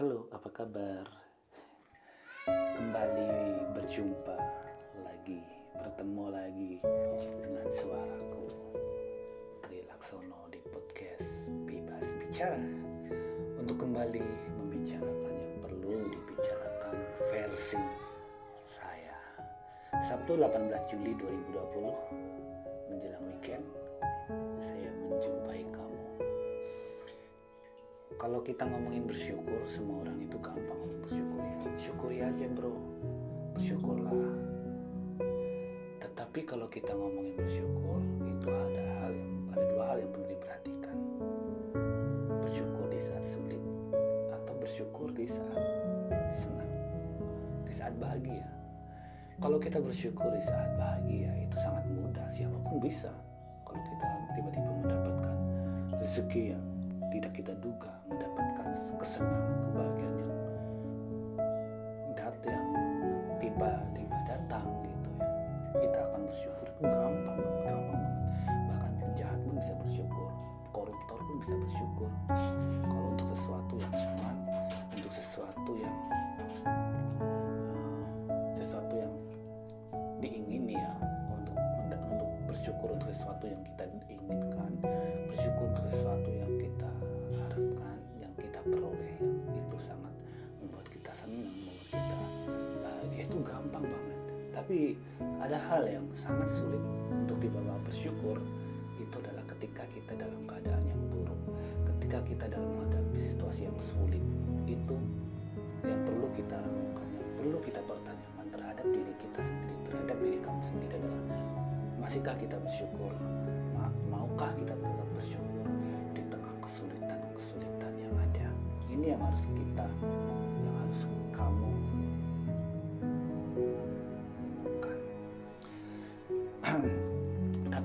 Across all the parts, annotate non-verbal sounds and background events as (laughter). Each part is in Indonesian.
Halo, apa kabar? Kembali berjumpa lagi, bertemu lagi dengan suaraku Tri Laksono di podcast Bebas Bicara untuk kembali membicarakan yang perlu dibicarakan versi saya. Sabtu 18 Juli 2020 menjelang weekend kalau kita ngomongin bersyukur semua orang itu gampang bersyukur ya. Syukuri aja bro. Bersyukurlah tetapi kalau kita ngomongin bersyukur itu ada hal yang ada dua hal yang perlu diperhatikan. Bersyukur di saat sulit atau bersyukur di saat senang. Di saat bahagia. Kalau kita bersyukur di saat bahagia itu sangat mudah. Siapa pun bisa. Kalau kita tiba-tiba mendapatkan rezeki yang tidak kita duga mendapatkan kesenangan kebahagiaan yang dat yang tiba-tiba datang gitu ya. Kita akan bersyukur itu gampang banget gampang banget. Bahkan penjahat pun bisa bersyukur koruptor pun bisa bersyukur. Kalau untuk sesuatu yang nyaman untuk sesuatu yang eh, sesuatu yang diingini ya untuk untuk bersyukur untuk sesuatu yang kita inginkan ada hal yang sangat sulit untuk dibawa bersyukur itu adalah ketika kita dalam keadaan yang buruk ketika kita dalam menghadapi situasi yang sulit itu yang perlu kita renungkan yang perlu kita pertanyakan terhadap diri kita sendiri terhadap diri kamu sendiri adalah masihkah kita bersyukur? Ma- maukah kita tetap bersyukur di tengah kesulitan-kesulitan yang ada? Ini yang harus kita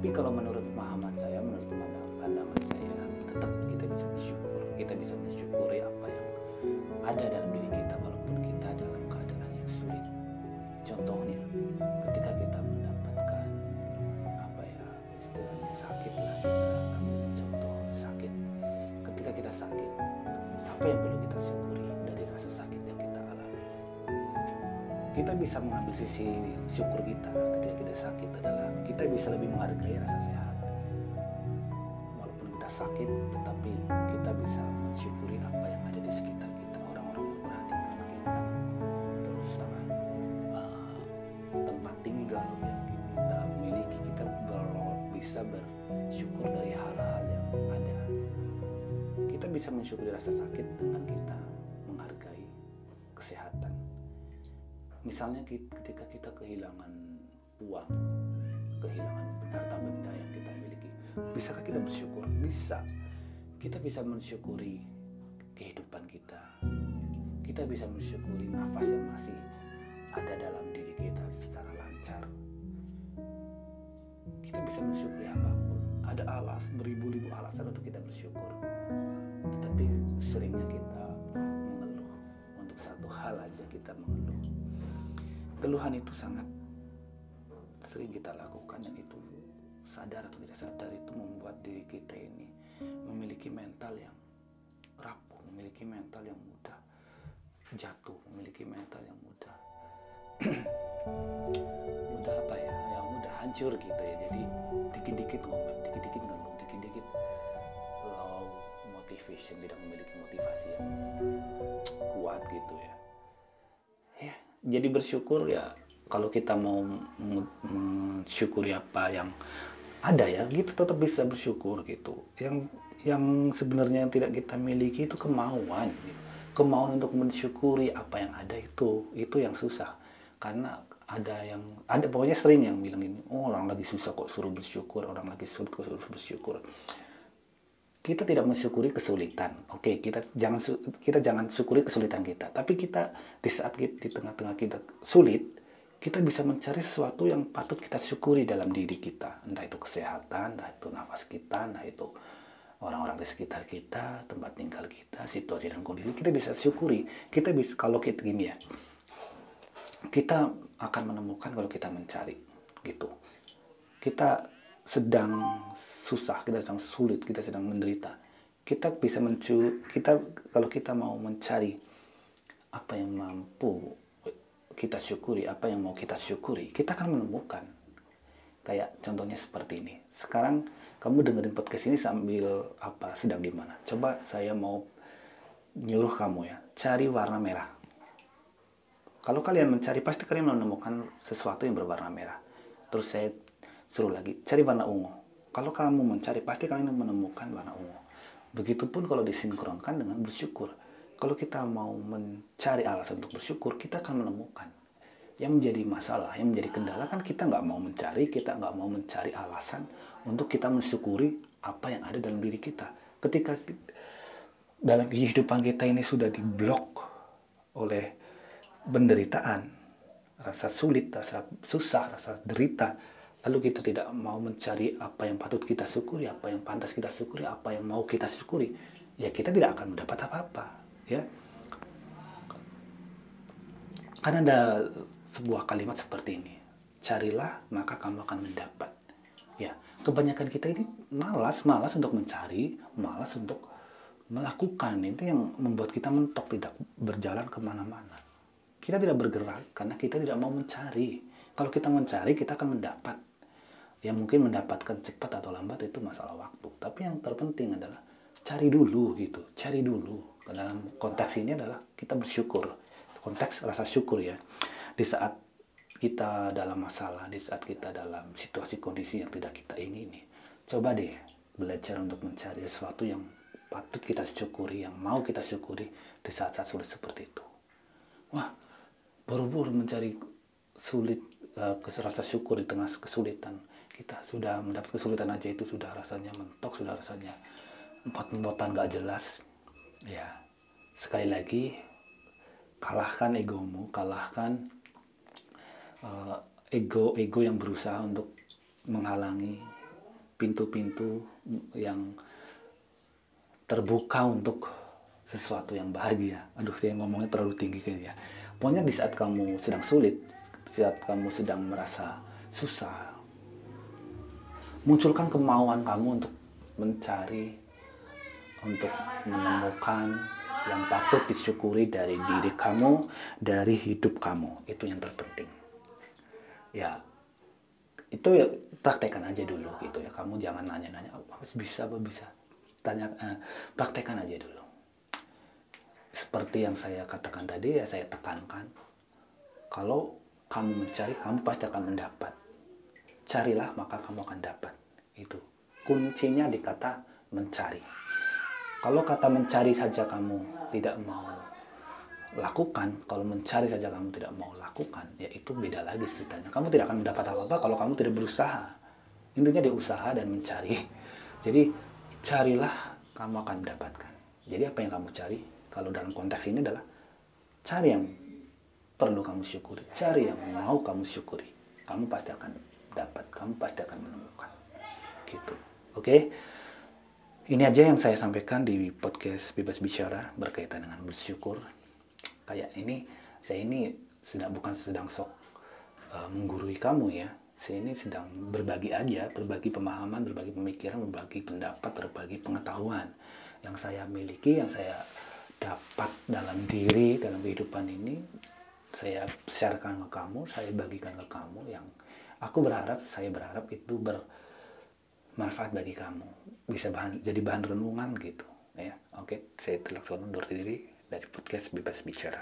tapi kalau menurut pemahaman saya menurut pandangan saya tetap kita bisa bersyukur. Kita bisa mensyukuri apa yang ada dalam diri kita walaupun kita dalam keadaan yang sulit. Contohnya ketika kita mendapatkan apa ya istilahnya sakit lah kita contoh sakit. Ketika kita sakit apa yang perlu kita syukuri dari rasa sakit yang kita alami? Kita bisa mengambil sisi syukur kita ketika kita sakit adalah kita bisa lebih menghargai rasa sehat. Walaupun kita sakit tetapi kita bisa mensyukuri apa yang ada di sekitar kita. Orang-orang yang memperhatikan kita. Terus apa? Uh, tempat tinggal yang kita miliki kita ber- bisa bersyukur dari hal-hal yang ada. Kita bisa mensyukuri rasa sakit dengan kita menghargai kesehatan. Misalnya ketika kita kehilangan uang kehilangan harta benda yang kita miliki. Bisakah kita bersyukur? Bisa. Kita bisa mensyukuri kehidupan kita. Kita bisa mensyukuri nafas yang masih ada dalam diri kita secara lancar. Kita bisa mensyukuri apa pun. Ada alas beribu-ribu alasan untuk kita bersyukur. Tetapi seringnya kita mengeluh. Untuk satu hal aja kita mengeluh. Keluhan itu sangat sering kita lakukan dan itu sadar atau tidak sadar itu membuat diri kita ini memiliki mental yang rapuh, memiliki mental yang mudah jatuh, memiliki mental yang mudah (clears throat) mudah apa ya, yang mudah hancur gitu ya. Jadi dikit-dikit ngomel, dikit-dikit ngeluh, dikit-dikit low motivation, tidak memiliki motivasi yang kuat gitu ya. Ya, jadi bersyukur ya kalau kita mau mensyukuri apa yang ada ya gitu tetap bisa bersyukur gitu yang yang sebenarnya yang tidak kita miliki itu kemauan gitu. kemauan untuk mensyukuri apa yang ada itu itu yang susah karena ada yang ada pokoknya sering yang bilang ini oh orang lagi susah kok suruh bersyukur orang lagi sulit kok suruh bersyukur kita tidak mensyukuri kesulitan. Oke, kita jangan kita jangan syukuri kesulitan kita, tapi kita di saat kita, di tengah-tengah kita sulit, kita bisa mencari sesuatu yang patut kita syukuri dalam diri kita. Entah itu kesehatan, entah itu nafas kita, entah itu orang-orang di sekitar kita, tempat tinggal kita, situasi dan kondisi kita bisa syukuri. Kita bisa kalau kita gini ya, kita akan menemukan kalau kita mencari gitu. Kita sedang susah, kita sedang sulit, kita sedang menderita. Kita bisa mencu, kita kalau kita mau mencari apa yang mampu kita syukuri apa yang mau kita syukuri kita akan menemukan. Kayak contohnya seperti ini. Sekarang kamu dengerin podcast ini sambil apa sedang di mana? Coba saya mau nyuruh kamu ya cari warna merah. Kalau kalian mencari pasti kalian menemukan sesuatu yang berwarna merah. Terus saya suruh lagi cari warna ungu. Kalau kamu mencari pasti kalian menemukan warna ungu. Begitupun kalau disinkronkan dengan bersyukur kalau kita mau mencari alasan untuk bersyukur kita akan menemukan yang menjadi masalah, yang menjadi kendala kan kita nggak mau mencari, kita nggak mau mencari alasan untuk kita mensyukuri apa yang ada dalam diri kita. Ketika dalam kehidupan kita ini sudah diblok oleh penderitaan, rasa sulit, rasa susah, rasa derita, lalu kita tidak mau mencari apa yang patut kita syukuri, apa yang pantas kita syukuri, apa yang mau kita syukuri, ya kita tidak akan mendapat apa-apa, ya. Karena ada sebuah kalimat seperti ini. Carilah maka kamu akan mendapat. Ya, kebanyakan kita ini malas, malas untuk mencari, malas untuk melakukan. Itu yang membuat kita mentok tidak berjalan ke mana-mana. Kita tidak bergerak karena kita tidak mau mencari. Kalau kita mencari, kita akan mendapat. Ya mungkin mendapatkan cepat atau lambat itu masalah waktu. Tapi yang terpenting adalah cari dulu gitu, cari dulu. Dalam konteks ini adalah kita bersyukur. Konteks rasa syukur ya di saat kita dalam masalah, di saat kita dalam situasi kondisi yang tidak kita ingini, coba deh belajar untuk mencari sesuatu yang patut kita syukuri, yang mau kita syukuri di saat-saat sulit seperti itu. Wah, buru-buru mencari sulit, uh, rasa syukur di tengah kesulitan. Kita sudah mendapat kesulitan aja itu sudah rasanya mentok, sudah rasanya empat-empatan gak jelas. Ya, sekali lagi, kalahkan egomu, kalahkan ego-ego uh, yang berusaha untuk menghalangi pintu-pintu yang terbuka untuk sesuatu yang bahagia. Aduh, saya ngomongnya terlalu tinggi kayaknya. Pokoknya di saat kamu sedang sulit, saat kamu sedang merasa susah, munculkan kemauan kamu untuk mencari, untuk menemukan yang patut disyukuri dari diri kamu, dari hidup kamu. Itu yang terpenting. Ya itu ya praktekkan aja dulu gitu ya. Kamu jangan nanya-nanya apa bisa apa bisa? Tanya eh, praktekkan aja dulu. Seperti yang saya katakan tadi ya saya tekankan. Kalau kamu mencari kamu pasti akan mendapat. Carilah maka kamu akan dapat. Itu. Kuncinya di kata mencari kalau kata mencari saja kamu tidak mau lakukan kalau mencari saja kamu tidak mau lakukan ya itu beda lagi ceritanya. Kamu tidak akan mendapat apa-apa kalau kamu tidak berusaha. Intinya di usaha dan mencari. Jadi carilah kamu akan mendapatkan. Jadi apa yang kamu cari? Kalau dalam konteks ini adalah cari yang perlu kamu syukuri cari yang mau kamu syukuri. Kamu pasti akan dapat kamu pasti akan menemukan. Gitu. Oke? okay? Ini aja yang saya sampaikan di podcast bebas bicara berkaitan dengan bersyukur. Kayak ini saya ini sedang bukan sedang sok uh, menggurui kamu ya. Saya ini sedang berbagi aja berbagi pemahaman berbagi pemikiran berbagi pendapat berbagi pengetahuan yang saya miliki yang saya dapat dalam diri dalam kehidupan ini. Saya sharekan ke kamu saya bagikan ke kamu yang aku berharap saya berharap itu bermanfaat bagi kamu bisa bahan jadi bahan renungan gitu ya oke saya telah undur diri dari podcast Bebas Bicara.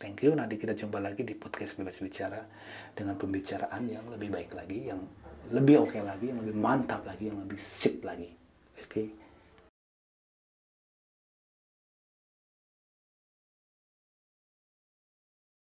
Thank you, nanti kita jumpa lagi di podcast Bebas Bicara dengan pembicaraan yang lebih baik lagi, yang lebih oke okay lagi, yang lebih mantap lagi, yang lebih sip lagi. Oke. Okay?